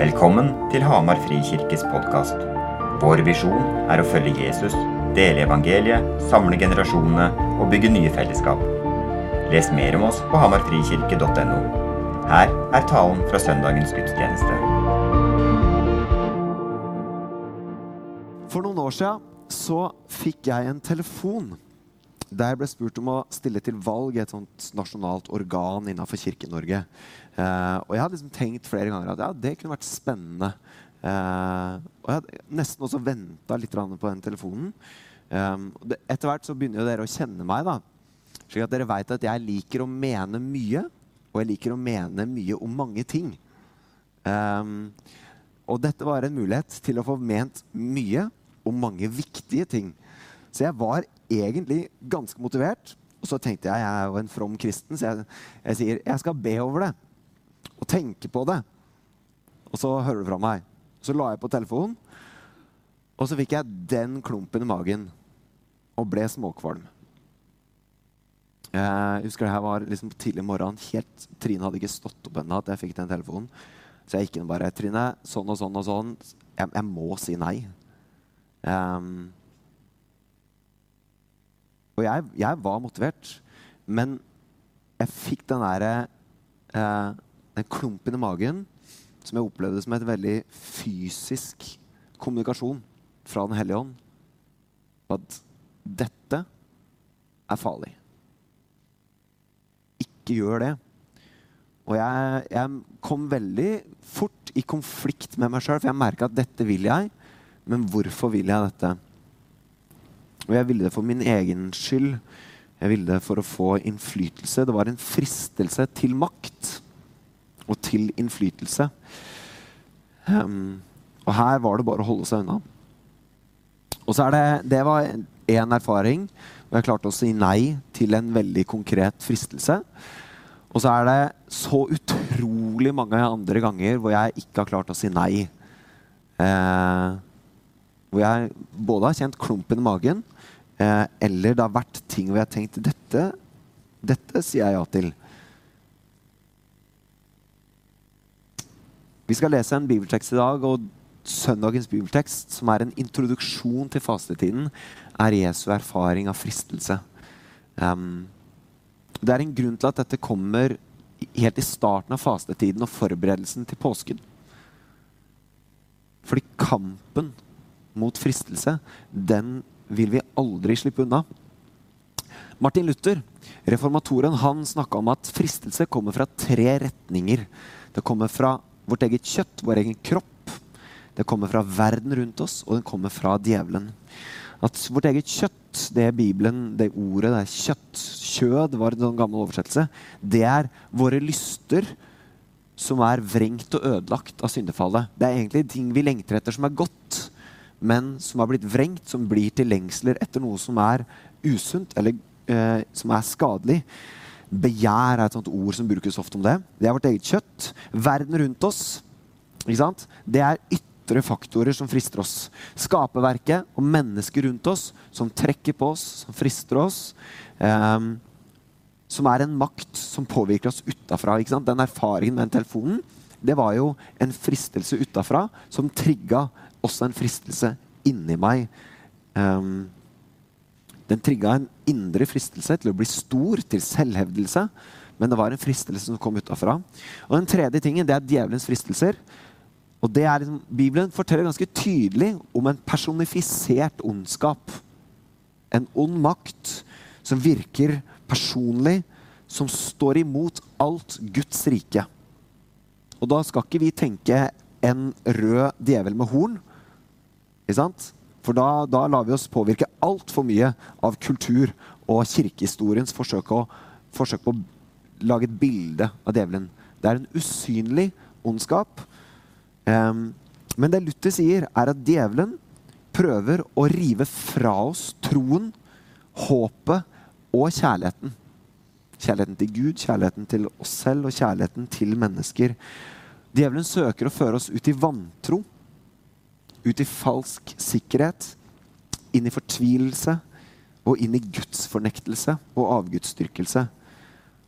Velkommen til Hamar Frikirkes podkast. Vår visjon er å følge Jesus, dele evangeliet, samle generasjonene og bygge nye fellesskap. Les mer om oss på hamarfrikirke.no. Her er talen fra søndagens gudstjeneste. For noen år siden så fikk jeg en telefon der ble spurt om å stille til valg i et sånt nasjonalt organ innenfor Kirke-Norge. Eh, og jeg hadde liksom tenkt flere ganger at ja, det kunne vært spennende. Eh, og jeg hadde nesten også venta litt på den telefonen. Um, etter hvert så begynner jo dere å kjenne meg, da. Slik at dere veit at jeg liker å mene mye. Og jeg liker å mene mye om mange ting. Um, og dette var en mulighet til å få ment mye om mange viktige ting. Så jeg var egentlig ganske motivert. Og så tenkte jeg jeg er jo en from kristen, så jeg, jeg sier jeg skal be over det. Og tenke på det. Og så hører du fra meg. Så la jeg på telefonen, og så fikk jeg den klumpen i magen og ble småkvalm. Jeg husker det her var liksom tidlig morgen. Helt, Trine hadde ikke stått opp ennå at jeg fikk den telefonen. Så jeg gikk inn bare Trine, sånn og sånn og sånn. Jeg, jeg må si nei. Um, og jeg, jeg, var motivert, men jeg fikk den derre eh, Den klumpen i magen som jeg opplevde som et veldig fysisk kommunikasjon fra Den hellige ånd. At dette er farlig. Ikke gjør det. Og jeg, jeg kom veldig fort i konflikt med meg sjøl, for jeg merka at dette vil jeg. Men hvorfor vil jeg dette? Og jeg ville det for min egen skyld. Jeg ville det for å få innflytelse. Det var en fristelse til makt og til innflytelse. Um, og her var det bare å holde seg unna. Og så er det, Det var én erfaring, og jeg klarte å si nei til en veldig konkret fristelse. Og så er det så utrolig mange andre ganger hvor jeg ikke har klart å si nei. Eh, hvor jeg både har kjent klumpen i magen, eh, eller det har vært ting hvor jeg har tenkt dette, dette sier jeg ja til. Vi skal lese en bibeltekst i dag, og søndagens bibeltekst, som er en introduksjon til fastetiden, er Jesu erfaring av fristelse. Um, det er en grunn til at dette kommer helt i starten av fastetiden og forberedelsen til påsken. Fordi kampen mot fristelse, den vil vi aldri slippe unna. Martin Luther, reformatoren, han snakka om at fristelse kommer fra tre retninger. Det kommer fra vårt eget kjøtt, vår egen kropp. Det kommer fra verden rundt oss, og den kommer fra djevelen. At vårt eget kjøtt, det er Bibelen, det ordet, det er kjøtt, kjød, var en sånn gammel oversettelse, det er våre lyster som er vrengt og ødelagt av syndefallet. Det er egentlig ting vi lengter etter som er godt men som har blitt vrengt, som blir til lengsler etter noe som er usunt, eller eh, som er skadelig. Begjær er et sånt ord som brukes ofte om det. Det er vårt eget kjøtt. Verden rundt oss, Ikke sant? det er ytre faktorer som frister oss. Skaperverket og mennesker rundt oss som trekker på oss, som frister oss. Eh, som er en makt som påvirker oss utafra. Den erfaringen med den telefonen det var jo en fristelse utafra som trigga også en fristelse inni meg. Um, den trigga en indre fristelse til å bli stor, til selvhevdelse. Men det var en fristelse som kom utafra. Og den tredje tingen det er djevelens fristelser. Og det er liksom, Bibelen forteller ganske tydelig om en personifisert ondskap. En ond makt som virker personlig, som står imot alt Guds rike. Og da skal ikke vi tenke en rød djevel med horn, for da, da, lar vi oss påvirke altfor mye av kultur og kirkehistoriens forsøk, å, forsøk på å lage et bilde av djevelen. Det er en usynlig ondskap. Um, men det Luther sier, er at djevelen prøver å rive fra oss troen, håpet og kjærligheten. Kjærligheten til Gud, kjærligheten til oss selv og kjærligheten til mennesker. Djevelen søker å føre oss ut i vantro ut i falsk sikkerhet, inn i fortvilelse og inn i gudsfornektelse og avgudsdyrkelse.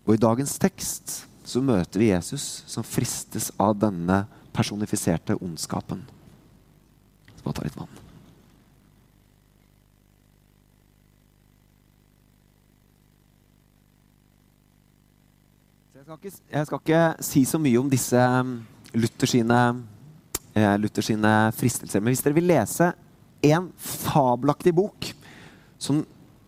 Og i dagens tekst så møter vi Jesus som fristes av denne personifiserte ondskapen. Så jeg ta litt vann. Jeg skal, ikke, jeg skal ikke si så mye om disse um, Luther sine, eh, Luther sine fristelser. Men hvis dere vil lese en fabelaktig bok som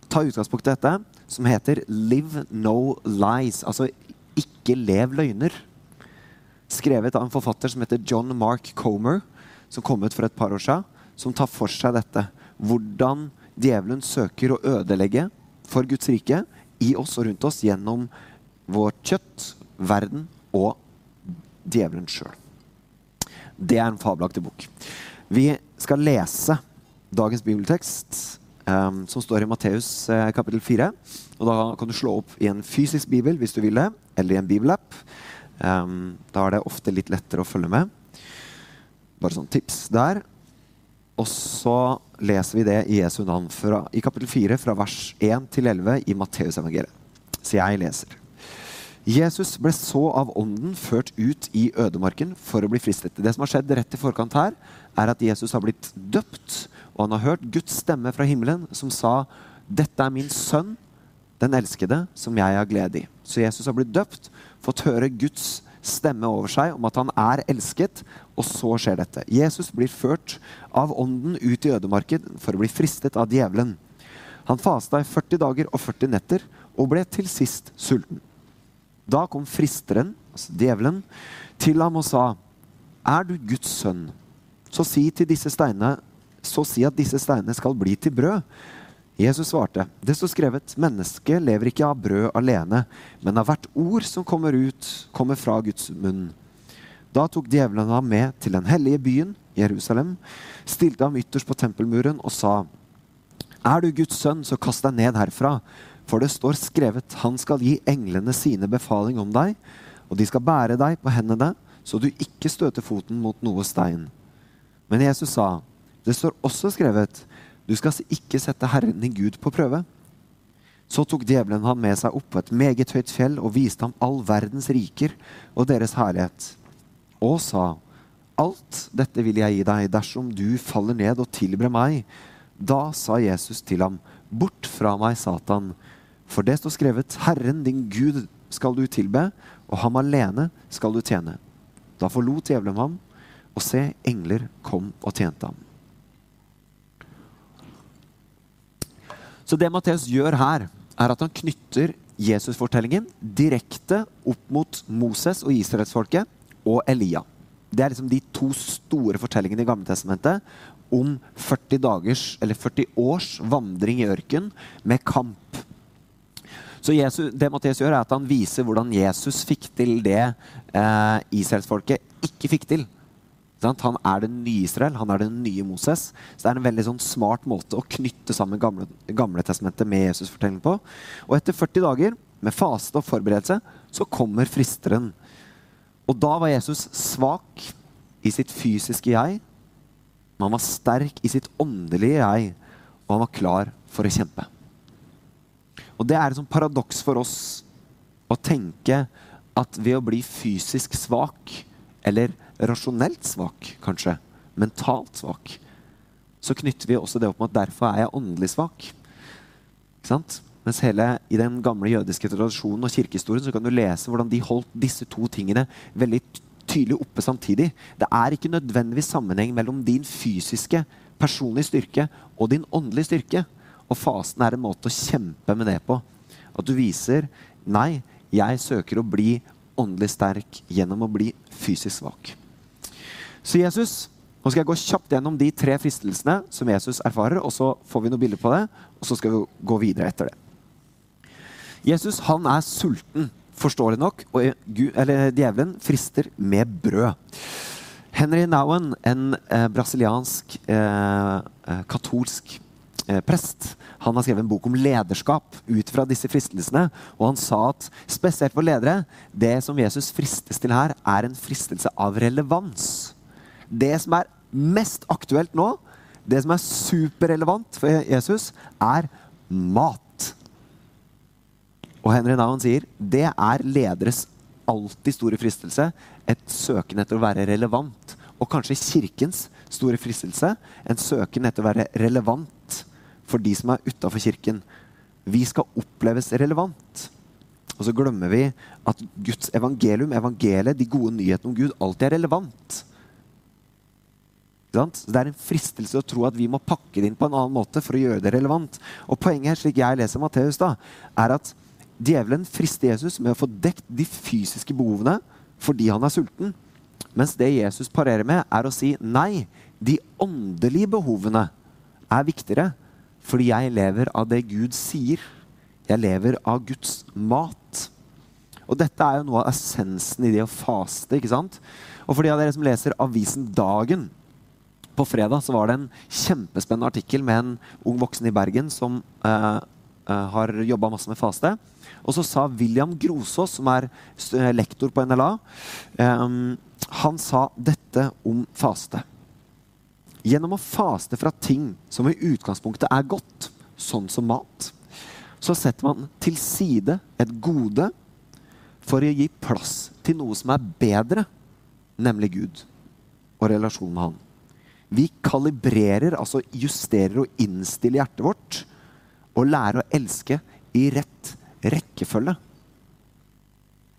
tar utgangspunkt i dette, som heter 'Live No Lies', altså 'Ikke lev løgner', skrevet av en forfatter som heter John Mark Comer, som kom ut for et par år siden, som tar for seg dette. Hvordan djevelen søker å ødelegge for Guds rike i oss og rundt oss gjennom vårt kjøtt, verden og djevelen sjøl. Det er en fabelaktig bok. Vi skal lese dagens bibeltekst, um, som står i Matteus uh, kapittel 4. Og da kan du slå opp i en fysisk bibel hvis du vil det, eller i en bibelapp. Um, da er det ofte litt lettere å følge med. Bare sånn tips der. Og så leser vi det i Jesu navn fra, i kapittel 4 fra vers 1 til 11 i Matteusevangeliet. Så jeg leser. Jesus ble så av ånden ført ut i ødemarken for å bli fristet. Det som har skjedd rett i forkant her, er at Jesus har blitt døpt, og han har hørt Guds stemme fra himmelen som sa, 'Dette er min sønn, den elskede, som jeg har glede i'. Så Jesus har blitt døpt, fått høre Guds stemme over seg om at han er elsket, og så skjer dette. Jesus blir ført av ånden ut i ødemarken for å bli fristet av djevelen. Han fasta i 40 dager og 40 netter og ble til sist sulten. Da kom fristeren, altså djevelen, til ham og sa, Er du Guds sønn, så si, steinene, så si at disse steinene skal bli til brød. Jesus svarte, det står skrevet, mennesket lever ikke av brød alene, men av hvert ord som kommer ut, kommer fra Guds munn. Da tok djevelen ham med til den hellige byen, Jerusalem, stilte ham ytterst på tempelmuren og sa, Er du Guds sønn, så kast deg ned herfra. For det står skrevet, han skal gi englene sine befaling om deg, og de skal bære deg på hendene, så du ikke støter foten mot noe stein. Men Jesus sa, det står også skrevet, du skal ikke sette Herren din Gud på prøve. Så tok djevelen ham med seg opp på et meget høyt fjell og viste ham all verdens riker og deres herlighet, og sa, alt dette vil jeg gi deg dersom du faller ned og tilber meg. Da sa Jesus til ham, bort fra meg, Satan. For det står skrevet, Herren din Gud skal du tilbe, og ham alene skal du tjene. Da forlot djevelen ham, og se, engler kom og tjente ham. Så det Matteus gjør her, er at han knytter Jesus-fortellingen direkte opp mot Moses og israelsfolket og Elia. Det er liksom de to store fortellingene i Gamletestamentet om 40 dagers, eller 40 års vandring i ørken med kamp så Jesus, det Matteus gjør, er at han viser hvordan Jesus fikk til det eh, israelsfolket ikke fikk til. Han er den nye Israel, han er den nye Moses. Så det er en veldig sånn smart måte å knytte sammen gamle, gamle testamentet med Jesus-fortellingen på. Og etter 40 dager med faste og forberedelse så kommer fristeren. Og da var Jesus svak i sitt fysiske jeg. Men han var sterk i sitt åndelige jeg, og han var klar for å kjempe. Og det er et sånt paradoks for oss å tenke at ved å bli fysisk svak, eller rasjonelt svak, kanskje, mentalt svak, så knytter vi også det opp med at derfor er jeg åndelig svak. Ikke sant? Mens hele i den gamle jødiske tradisjonen og kirkehistorien så kan du lese hvordan de holdt disse to tingene veldig tydelig oppe samtidig. Det er ikke nødvendigvis sammenheng mellom din fysiske, personlige styrke og din åndelige styrke. Og fasen er en måte å kjempe med det på. At du viser nei, jeg søker å bli åndelig sterk gjennom å bli fysisk svak. Så Jesus, Nå skal jeg gå kjapt gjennom de tre fristelsene som Jesus erfarer, og så får vi noen bilder på det, og så skal vi gå videre etter det. Jesus han er sulten, forståelig nok, og Gud, eller djevelen frister med brød. Henry Nowen, en eh, brasiliansk eh, eh katolsk Eh, prest. Han har skrevet en bok om lederskap ut fra disse fristelsene. Og han sa at spesielt for ledere, det som Jesus fristes til her, er en fristelse av relevans. Det som er mest aktuelt nå, det som er superrelevant for Jesus, er mat. Og Henry Nauen sier det er lederes alltid store fristelse et søken etter å være relevant. Og kanskje kirkens store fristelse en søken etter å være relevant for de som er utafor kirken. Vi skal oppleves relevant. Og så glemmer vi at Guds evangelium, evangeliet, de gode nyhetene om Gud, alltid er relevant. Det er en fristelse å tro at vi må pakke det inn på en annen måte for å gjøre det relevant. Og Poenget her, slik jeg leser Matteus, da, er at djevelen frister Jesus med å få dekt de fysiske behovene fordi han er sulten. Mens det Jesus parerer med, er å si nei, de åndelige behovene er viktigere fordi jeg lever av det Gud sier. Jeg lever av Guds mat. Og dette er jo noe av essensen i det å faste. ikke sant? Og for de av dere som leser avisen Dagen På fredag så var det en kjempespennende artikkel med en ung voksen i Bergen som uh, uh, har jobba masse med faste. Og så sa William Grosås, som er lektor på NLA, um, han sa dette om faste. Gjennom å faste fra ting som i utgangspunktet er godt, sånn som mat, så setter man til side et gode for å gi plass til noe som er bedre, nemlig Gud og relasjonen med Han. Vi kalibrerer, altså justerer og innstiller hjertet vårt og lærer å elske i rett rekkefølge.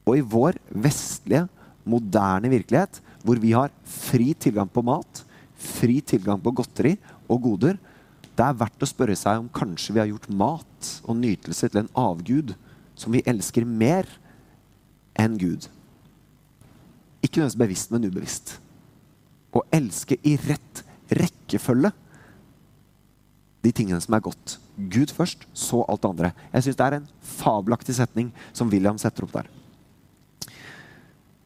Og i vår vestlige, moderne virkelighet, hvor vi har fri tilgang på mat, fri tilgang på godteri og goder, det er verdt å spørre seg om kanskje vi har gjort mat og nytelse til en avgud som vi elsker mer enn Gud. Ikke nødvendigvis bevisst, men ubevisst. Å elske i rett rekkefølge de tingene som er godt. Gud først, så alt det andre. Jeg syns det er en fabelaktig setning som William setter opp der.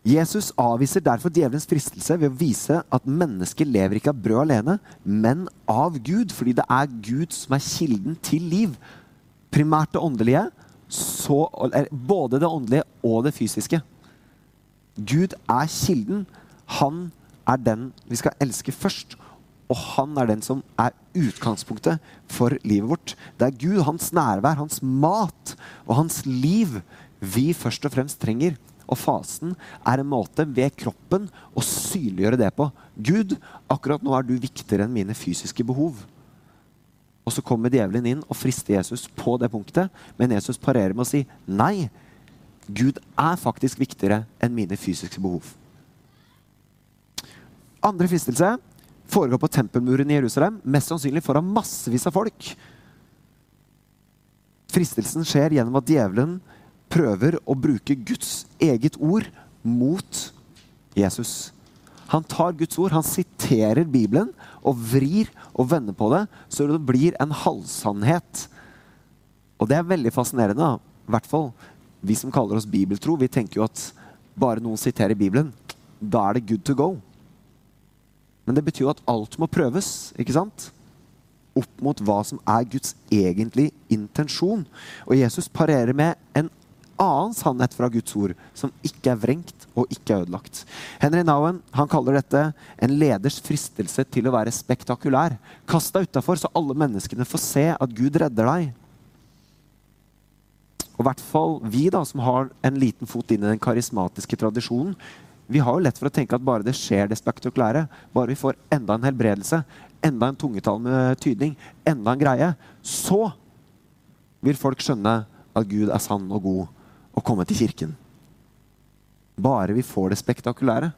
Jesus avviser derfor djevelens fristelse ved å vise at mennesket lever ikke av brød alene, men av Gud, fordi det er Gud som er kilden til liv. Primært det åndelige, så, både det åndelige og det fysiske. Gud er kilden. Han er den vi skal elske først. Og han er den som er utgangspunktet for livet vårt. Det er Gud, hans nærvær, hans mat og hans liv vi først og fremst trenger. Og fasen er en måte ved kroppen å synliggjøre det på. Gud, akkurat nå er du viktigere enn mine fysiske behov. Og så kommer djevelen inn og frister Jesus på det punktet, men Jesus parerer med å si nei. Gud er faktisk viktigere enn mine fysiske behov. Andre fristelse foregår på tempelmuren i Jerusalem, mest sannsynlig foran massevis av folk. Fristelsen skjer gjennom at djevelen prøver å bruke Guds eget ord mot Jesus. Han tar Guds ord, han siterer Bibelen og vrir og vender på det så det blir en halvsannhet. Og det er veldig fascinerende. I hvert fall vi som kaller oss bibeltro. Vi tenker jo at bare noen siterer Bibelen, da er det good to go. Men det betyr jo at alt må prøves, ikke sant? Opp mot hva som er Guds egentlige intensjon. Og Jesus parerer med en annen sannhet fra Guds ord som ikke er vrengt og ikke er ødelagt. Henry Nowen han kaller dette en leders fristelse til å være spektakulær. Kast deg utafor, så alle menneskene får se at Gud redder deg. Og i hvert fall vi da, som har en liten fot inn i den karismatiske tradisjonen, vi har jo lett for å tenke at bare det skjer det spektakulære, bare vi får enda en helbredelse, enda en tungetall med tydning, enda en greie, så vil folk skjønne at Gud er sann og god å komme til kirken. Bare vi får det spektakulære.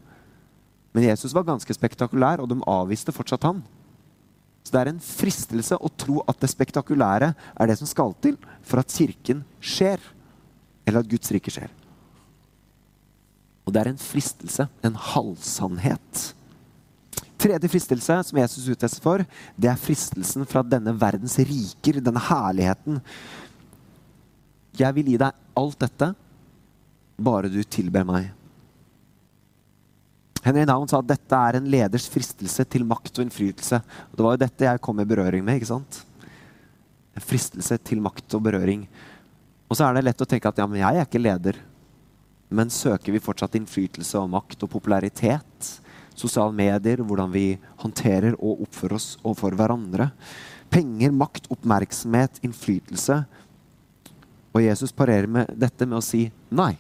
Men Jesus var ganske spektakulær, og de avviste fortsatt han. Så det er en fristelse å tro at det spektakulære er det som skal til for at kirken skjer. Eller at Guds rike skjer. Og det er en fristelse, en halvsannhet. Tredje fristelse som Jesus utsettes for, det er fristelsen fra denne verdens riker, denne herligheten. Jeg vil gi deg alt dette, bare du tilber meg. Henry Noun sa at dette er en leders fristelse til makt og innflytelse. Og det var jo dette jeg kom i berøring med. ikke sant? En fristelse til makt og berøring. Og så er det lett å tenke at ja, men jeg er ikke leder. Men søker vi fortsatt innflytelse og makt og popularitet? Sosiale medier, hvordan vi håndterer og oppfører oss overfor hverandre? Penger, makt, oppmerksomhet, innflytelse og Jesus parerer med dette med å si nei.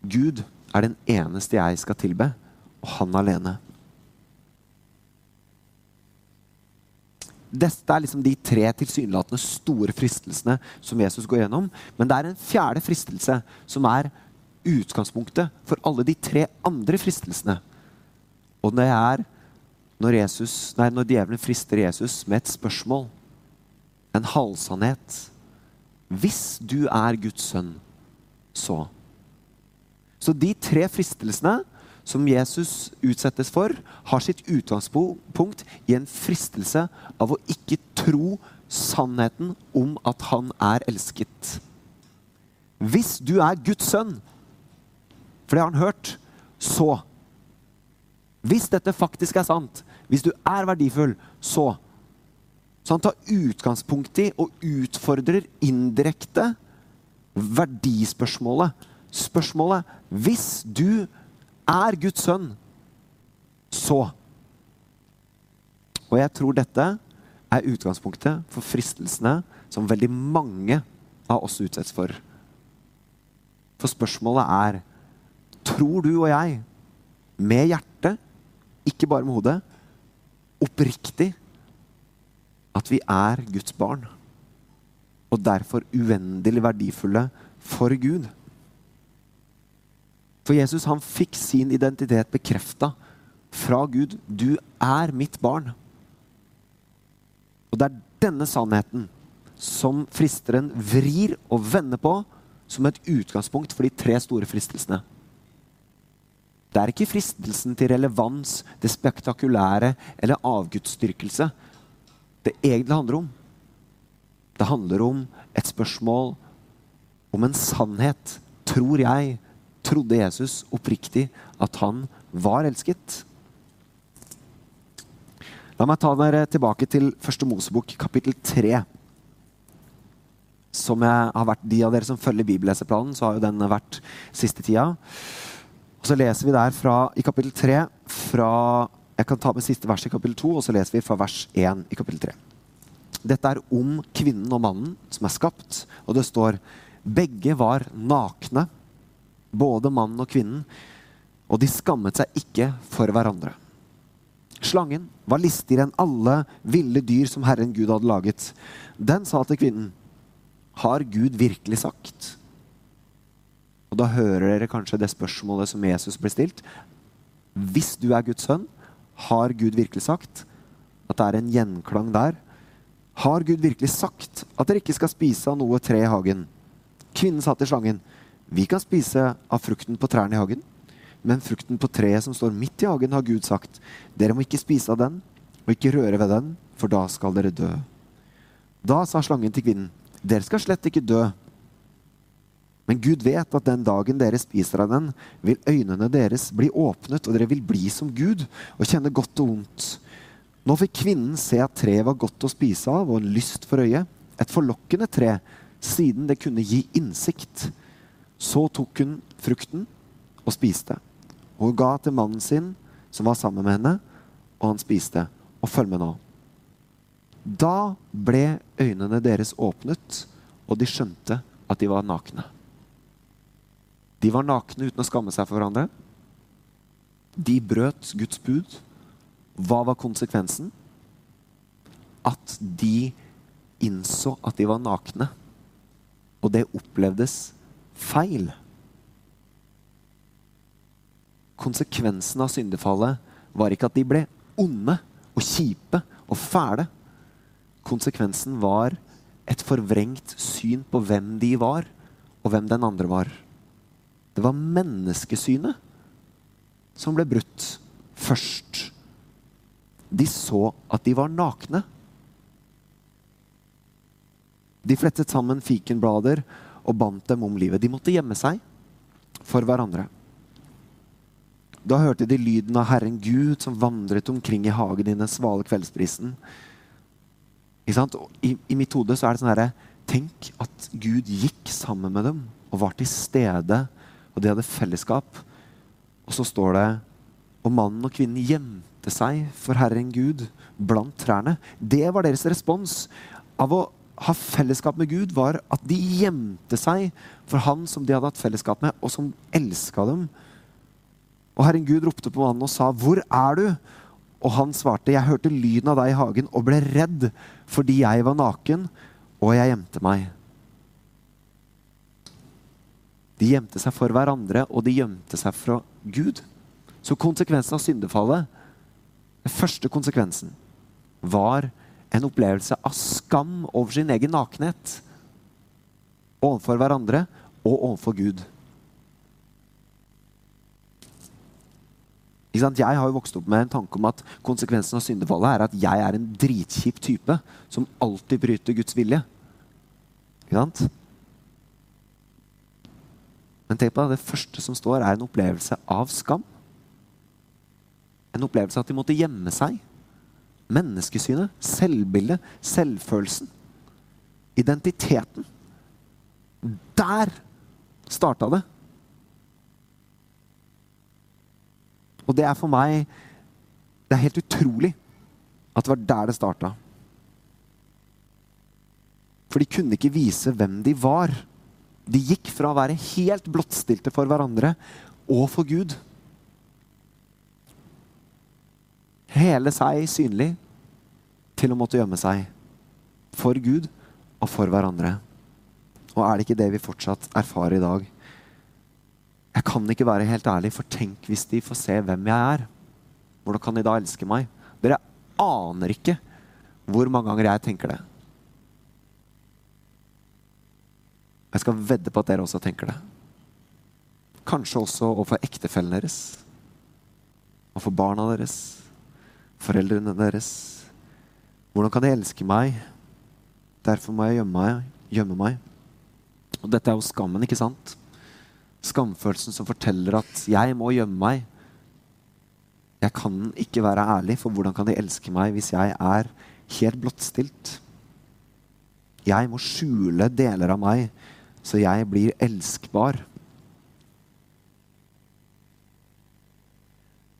Gud er den eneste jeg skal tilbe, og han alene. Dette er liksom de tre tilsynelatende store fristelsene som Jesus går gjennom. Men det er en fjerde fristelse som er utgangspunktet for alle de tre andre fristelsene. Og det er når, Jesus, nei, når djevelen frister Jesus med et spørsmål, en halvsannhet. Hvis du er Guds sønn, så. Så de tre fristelsene som Jesus utsettes for, har sitt utgangspunkt i en fristelse av å ikke tro sannheten om at han er elsket. Hvis du er Guds sønn, for det har han hørt, så Hvis dette faktisk er sant, hvis du er verdifull, så Så han tar utgangspunkt i og utfordrer indirekte verdispørsmålet. Spørsmålet Hvis du er Guds sønn, så Og jeg tror dette er utgangspunktet for fristelsene som veldig mange av oss utsettes for. For spørsmålet er Tror du og jeg, med hjertet, ikke bare med hodet, oppriktig at vi er Guds barn? Og derfor uendelig verdifulle for Gud? For Jesus han fikk sin identitet bekrefta fra Gud. Du er mitt barn. Og det er denne sannheten som fristeren vrir og vender på som et utgangspunkt for de tre store fristelsene. Det er ikke fristelsen til relevans, det spektakulære eller avgudsdyrkelse det egentlig handler om. Det handler om et spørsmål om en sannhet, tror jeg, trodde Jesus oppriktig at han var elsket. La meg ta dere tilbake til første Mosebok, kapittel 3. Som jeg har vært, De av dere som følger bibelleseplanen, så har jo den vært siste tida. Og Så leser vi der fra, i kapittel 3 fra Jeg kan ta med siste vers i kapittel 2, og så leser vi fra vers 1 i kapittel 3. Dette er om kvinnen og mannen som er skapt, og det står begge var nakne både mannen og kvinnen, og de skammet seg ikke for hverandre. Slangen var listigere enn alle ville dyr som Herren Gud hadde laget. Den sa til kvinnen, har Gud virkelig sagt? Og da hører dere kanskje det spørsmålet som Jesus ble stilt. Hvis du er Guds sønn, har Gud virkelig sagt? At det er en gjenklang der. Har Gud virkelig sagt at dere ikke skal spise av noe tre i hagen? Kvinnen sa til slangen, vi kan spise av frukten på trærne i hagen, men frukten på treet som står midt i hagen, har Gud sagt. Dere må ikke spise av den, og ikke røre ved den, for da skal dere dø. Da sa slangen til kvinnen, dere skal slett ikke dø. Men Gud vet at den dagen dere spiser av den, vil øynene deres bli åpnet, og dere vil bli som Gud og kjenne godt og vondt. Nå fikk kvinnen se at treet var godt å spise av og en lyst for øyet, et forlokkende tre, siden det kunne gi innsikt. Så tok hun frukten og spiste. Og hun ga til mannen sin, som var sammen med henne, og han spiste. Og følg med nå. Da ble øynene deres åpnet, og de skjønte at de var nakne. De var nakne uten å skamme seg for hverandre. De brøt Guds bud. Hva var konsekvensen? At de innså at de var nakne. Og det opplevdes feil. Konsekvensen av syndefallet var ikke at de ble onde og kjipe og fæle. Konsekvensen var et forvrengt syn på hvem de var, og hvem den andre var. Det var menneskesynet som ble brutt først. De så at de var nakne. De flettet sammen fikenblader og bandt dem om livet. De måtte gjemme seg for hverandre. Da hørte de lyden av Herren Gud som vandret omkring i hagen i den svale kveldsprisen. I, I, mitt hode så er det sånn herre Tenk at Gud gikk sammen med dem og var til stede, og de hadde fellesskap. Og så står det Og mannen og kvinnen gjemte seg for Herren Gud blant trærne. Det var deres respons av å ha fellesskap med Gud, var at de gjemte seg for Han som de hadde hatt fellesskap med, og som elska dem. Og Herren Gud ropte på mannen og sa, 'Hvor er du?' Og han svarte, 'Jeg hørte lyden av deg i hagen og ble redd fordi jeg var naken, og jeg gjemte meg.' De gjemte seg for hverandre, og de gjemte seg fra Gud. Så konsekvensen av syndefallet, den første konsekvensen, var en opplevelse av skam over sin egen nakenhet. Overfor hverandre og overfor Gud. Jeg har jo vokst opp med en tanke om at konsekvensen av syndefallet er at jeg er en dritkjip type som alltid bryter Guds vilje. Ikke sant? Men tenk på det, det første som står, er en opplevelse av skam. En opplevelse av at de måtte gjemme seg. Menneskesynet, selvbildet, selvfølelsen. Identiteten. Der starta det. Og det er for meg Det er helt utrolig at det var der det starta. For de kunne ikke vise hvem de var. De gikk fra å være helt blottstilte for hverandre og for Gud. Hele seg synlig til å måtte gjemme seg. For Gud og for hverandre. Og er det ikke det vi fortsatt erfarer i dag? Jeg kan ikke være helt ærlig, for tenk hvis de får se hvem jeg er. Hvordan kan de da elske meg? Dere aner ikke hvor mange ganger jeg tenker det. Jeg skal vedde på at dere også tenker det. Kanskje også overfor ektefellen deres. Og for barna deres. Foreldrene deres. Hvordan kan de elske meg? Derfor må jeg gjemme meg. Gjemme meg. Og dette er jo skammen, ikke sant? Skamfølelsen som forteller at 'jeg må gjemme meg'. Jeg kan ikke være ærlig, for hvordan kan de elske meg hvis jeg er helt blottstilt? Jeg må skjule deler av meg, så jeg blir elskbar.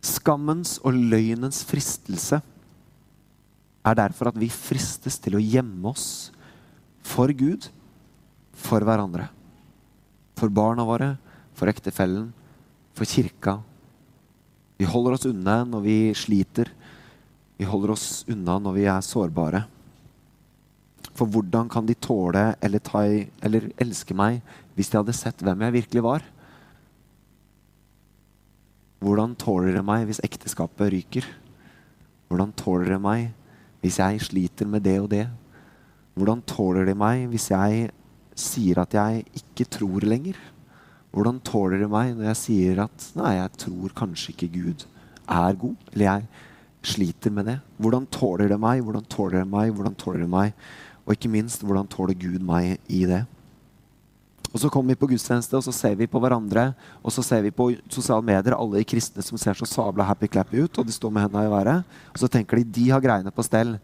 Skammens og løgnens fristelse er derfor at vi fristes til å gjemme oss for Gud, for hverandre, for barna våre, for ektefellen, for kirka. Vi holder oss unna når vi sliter. Vi holder oss unna når vi er sårbare. For hvordan kan de tåle eller, ta, eller elske meg hvis de hadde sett hvem jeg virkelig var? Hvordan tåler de meg hvis ekteskapet ryker? Hvordan tåler de meg hvis jeg sliter med det og det? Hvordan tåler de meg hvis jeg sier at jeg ikke tror lenger? Hvordan tåler de meg når jeg sier at nei, jeg tror kanskje ikke Gud er god? Eller jeg sliter med det. Hvordan tåler de meg? Hvordan tåler de meg? Hvordan tåler de meg? Og ikke minst, hvordan tåler Gud meg i det? Og Så kommer vi på gudstjeneste og så ser vi på hverandre og så ser vi på sosiale medier alle de kristne som ser så sabla happy-clappy ut, og de står med hendene i været. Og så tenker de de har greiene på stell.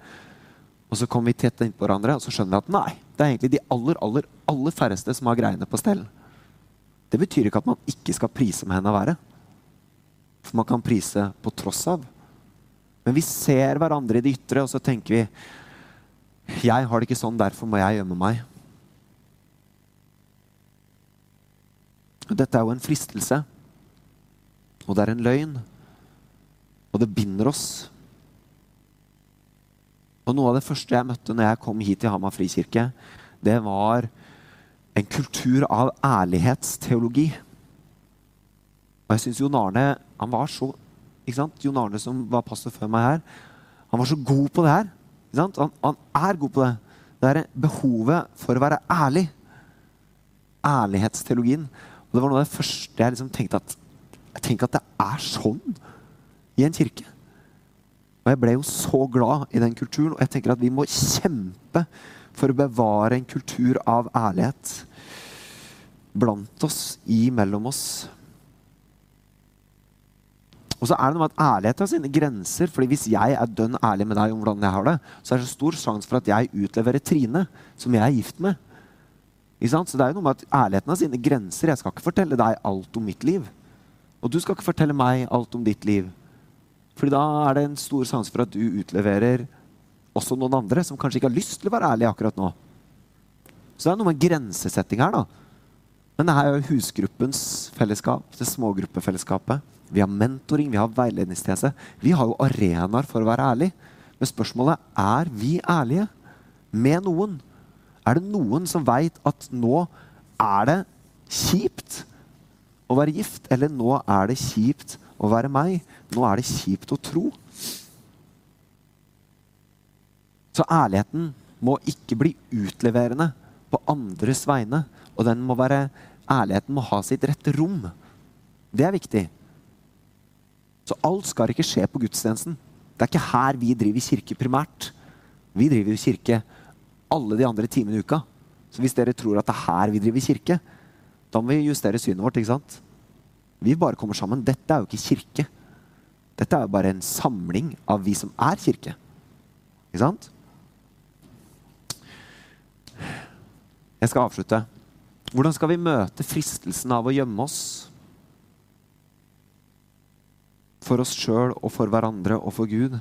Og så kommer vi tett innpå hverandre og så skjønner vi at nei, det er egentlig de aller, aller, aller færreste som har greiene på stell. Det betyr ikke at man ikke skal prise med hendene i været. For man kan prise på tross av. Men vi ser hverandre i det ytre, og så tenker vi Jeg har det ikke sånn, derfor må jeg gjemme meg. Dette er jo en fristelse. Og det er en løgn. Og det binder oss. Og noe av det første jeg møtte når jeg kom hit til Hamar frikirke, det var en kultur av ærlighetsteologi. Og jeg syns Jon Arne han var så ikke sant? Jon Arne som var pastor før meg her, han var så god på det her. Han, han er god på det. Det er behovet for å være ærlig. Ærlighetsteologien. Og Det var noe av det første jeg liksom tenkte at jeg tenker at det er sånn i en kirke. Og Jeg ble jo så glad i den kulturen, og jeg tenker at vi må kjempe for å bevare en kultur av ærlighet blant oss, imellom oss. Og så er det noe med at Ærlighet har sine grenser. fordi Hvis jeg er dønn ærlig med deg om hvordan jeg har det, så er det så stor sjanse for at jeg utleverer Trine, som jeg er gift med. Så det er jo noe med at Ærligheten har sine grenser. Jeg skal ikke fortelle deg alt om mitt liv. Og du skal ikke fortelle meg alt om ditt liv. Fordi da er det en stor sjanse for at du utleverer også noen andre som kanskje ikke har lyst til å være ærlig akkurat nå. Så det er noe med grensesetting her, da. Men det her er jo husgruppens fellesskap, det smågruppefellesskapet. Vi har mentoring, vi har veiledningstjeneste. Vi har jo arenaer for å være ærlig. Men spørsmålet er vi ærlige med noen. Er det noen som veit at nå er det kjipt å være gift, eller nå er det kjipt å være meg? Nå er det kjipt å tro. Så ærligheten må ikke bli utleverende på andres vegne. Og den må være, ærligheten må ha sitt rette rom. Det er viktig. Så alt skal ikke skje på gudstjenesten. Det er ikke her vi driver kirke primært. Vi driver kirke alle de andre timene i uka. Så hvis dere tror at det er her vi driver kirke, da må vi justere synet vårt. ikke sant? Vi bare kommer sammen. Dette er jo ikke kirke. Dette er jo bare en samling av vi som er kirke. Ikke sant? Jeg skal avslutte. Hvordan skal vi møte fristelsen av å gjemme oss? For oss sjøl og for hverandre og for Gud.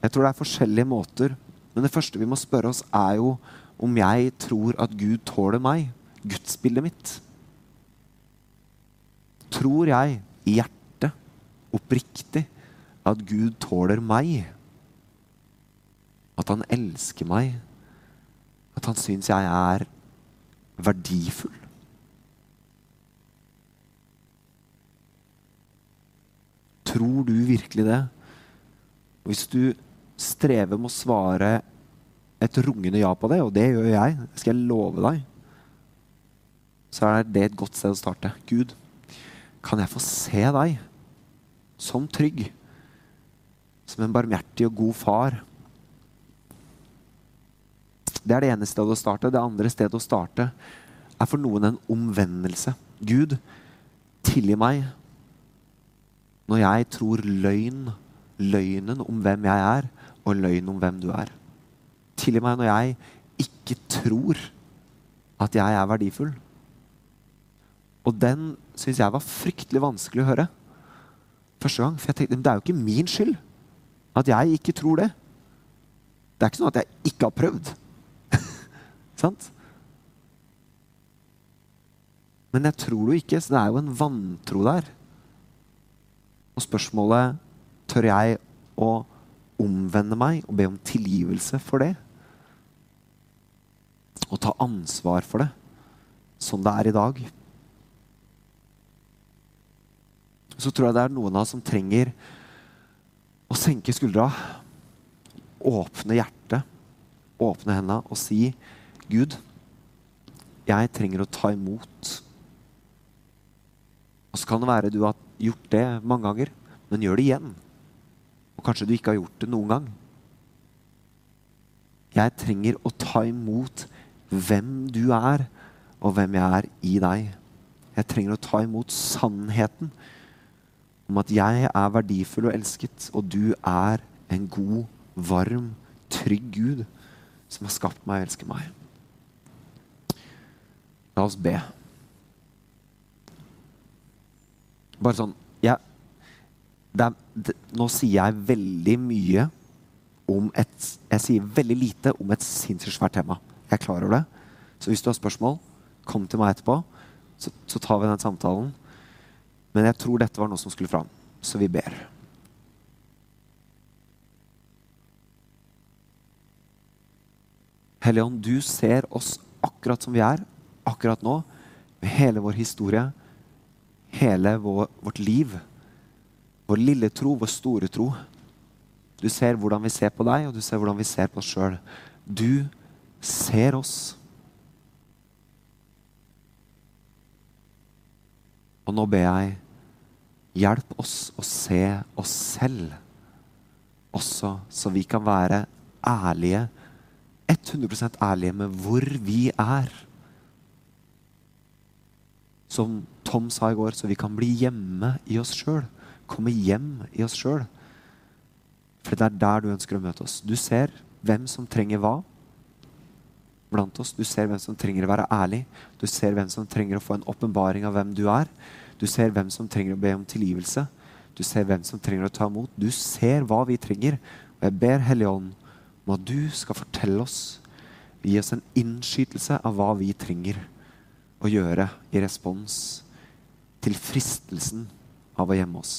Jeg tror det er forskjellige måter, men det første vi må spørre oss, er jo om jeg tror at Gud tåler meg, gudsbildet mitt. Tror jeg i hjertet, oppriktig, at Gud tåler meg? At han elsker meg? At han syns jeg er verdifull? Tror du virkelig det? Hvis du strever med å svare et rungende ja på det, og det gjør jeg, skal jeg love deg, så er det et godt sted å starte. Gud, kan jeg få se deg som trygg, som en barmhjertig og god far? Det er det ene stedet å starte. Det andre stedet å starte er for noen en omvendelse. Gud, tilgi meg når jeg tror løgn, løgnen om hvem jeg er, og løgn om hvem du er. Tilgi meg når jeg ikke tror at jeg er verdifull. Og den syns jeg var fryktelig vanskelig å høre første gang. For jeg tenkte det er jo ikke min skyld at jeg ikke tror det. Det er ikke sånn at jeg ikke har prøvd. Sant? Men jeg tror det jo ikke, så det er jo en vantro der. Og spørsmålet tør jeg å omvende meg og be om tilgivelse for det? Og ta ansvar for det, sånn det er i dag? Så tror jeg det er noen av oss som trenger å senke skuldra, åpne hjertet, åpne hendene og si Gud, jeg trenger å ta imot. Og så kan det være du har gjort det mange ganger, men gjør det igjen. Og kanskje du ikke har gjort det noen gang. Jeg trenger å ta imot hvem du er, og hvem jeg er i deg. Jeg trenger å ta imot sannheten om at jeg er verdifull og elsket, og du er en god, varm, trygg Gud som har skapt meg og elsker meg. La oss be. Bare sånn ja, det er, det, Nå sier jeg veldig mye om et Jeg sier veldig lite om et sinnssykt svært tema. Jeg er klar over det. Så hvis du har spørsmål, kom til meg etterpå, så, så tar vi den samtalen. Men jeg tror dette var noe som skulle fram, så vi ber. Helligånd, du ser oss akkurat som vi er, akkurat nå, med hele vår historie, hele vår, vårt liv. Vår lille tro, vår store tro. Du ser hvordan vi ser på deg, og du ser hvordan vi ser på oss sjøl. Du ser oss. Og nå ber jeg, hjelp oss å se oss selv også, så vi kan være ærlige, 100% ærlige med hvor vi er. Som Tom sa i går, så vi kan bli hjemme i oss sjøl. Komme hjem i oss sjøl. For det er der du ønsker å møte oss. Du ser hvem som trenger hva blant oss. Du ser hvem som trenger å være ærlig. Du ser hvem som trenger å få en åpenbaring av hvem du er. Du ser hvem som trenger å be om tilgivelse. Du ser hvem som trenger å ta imot. Du ser hva vi trenger. Og jeg ber Hellige Ånd om at du skal fortelle oss Gi oss en innskytelse av hva vi trenger å gjøre i respons til fristelsen av å gjemme oss.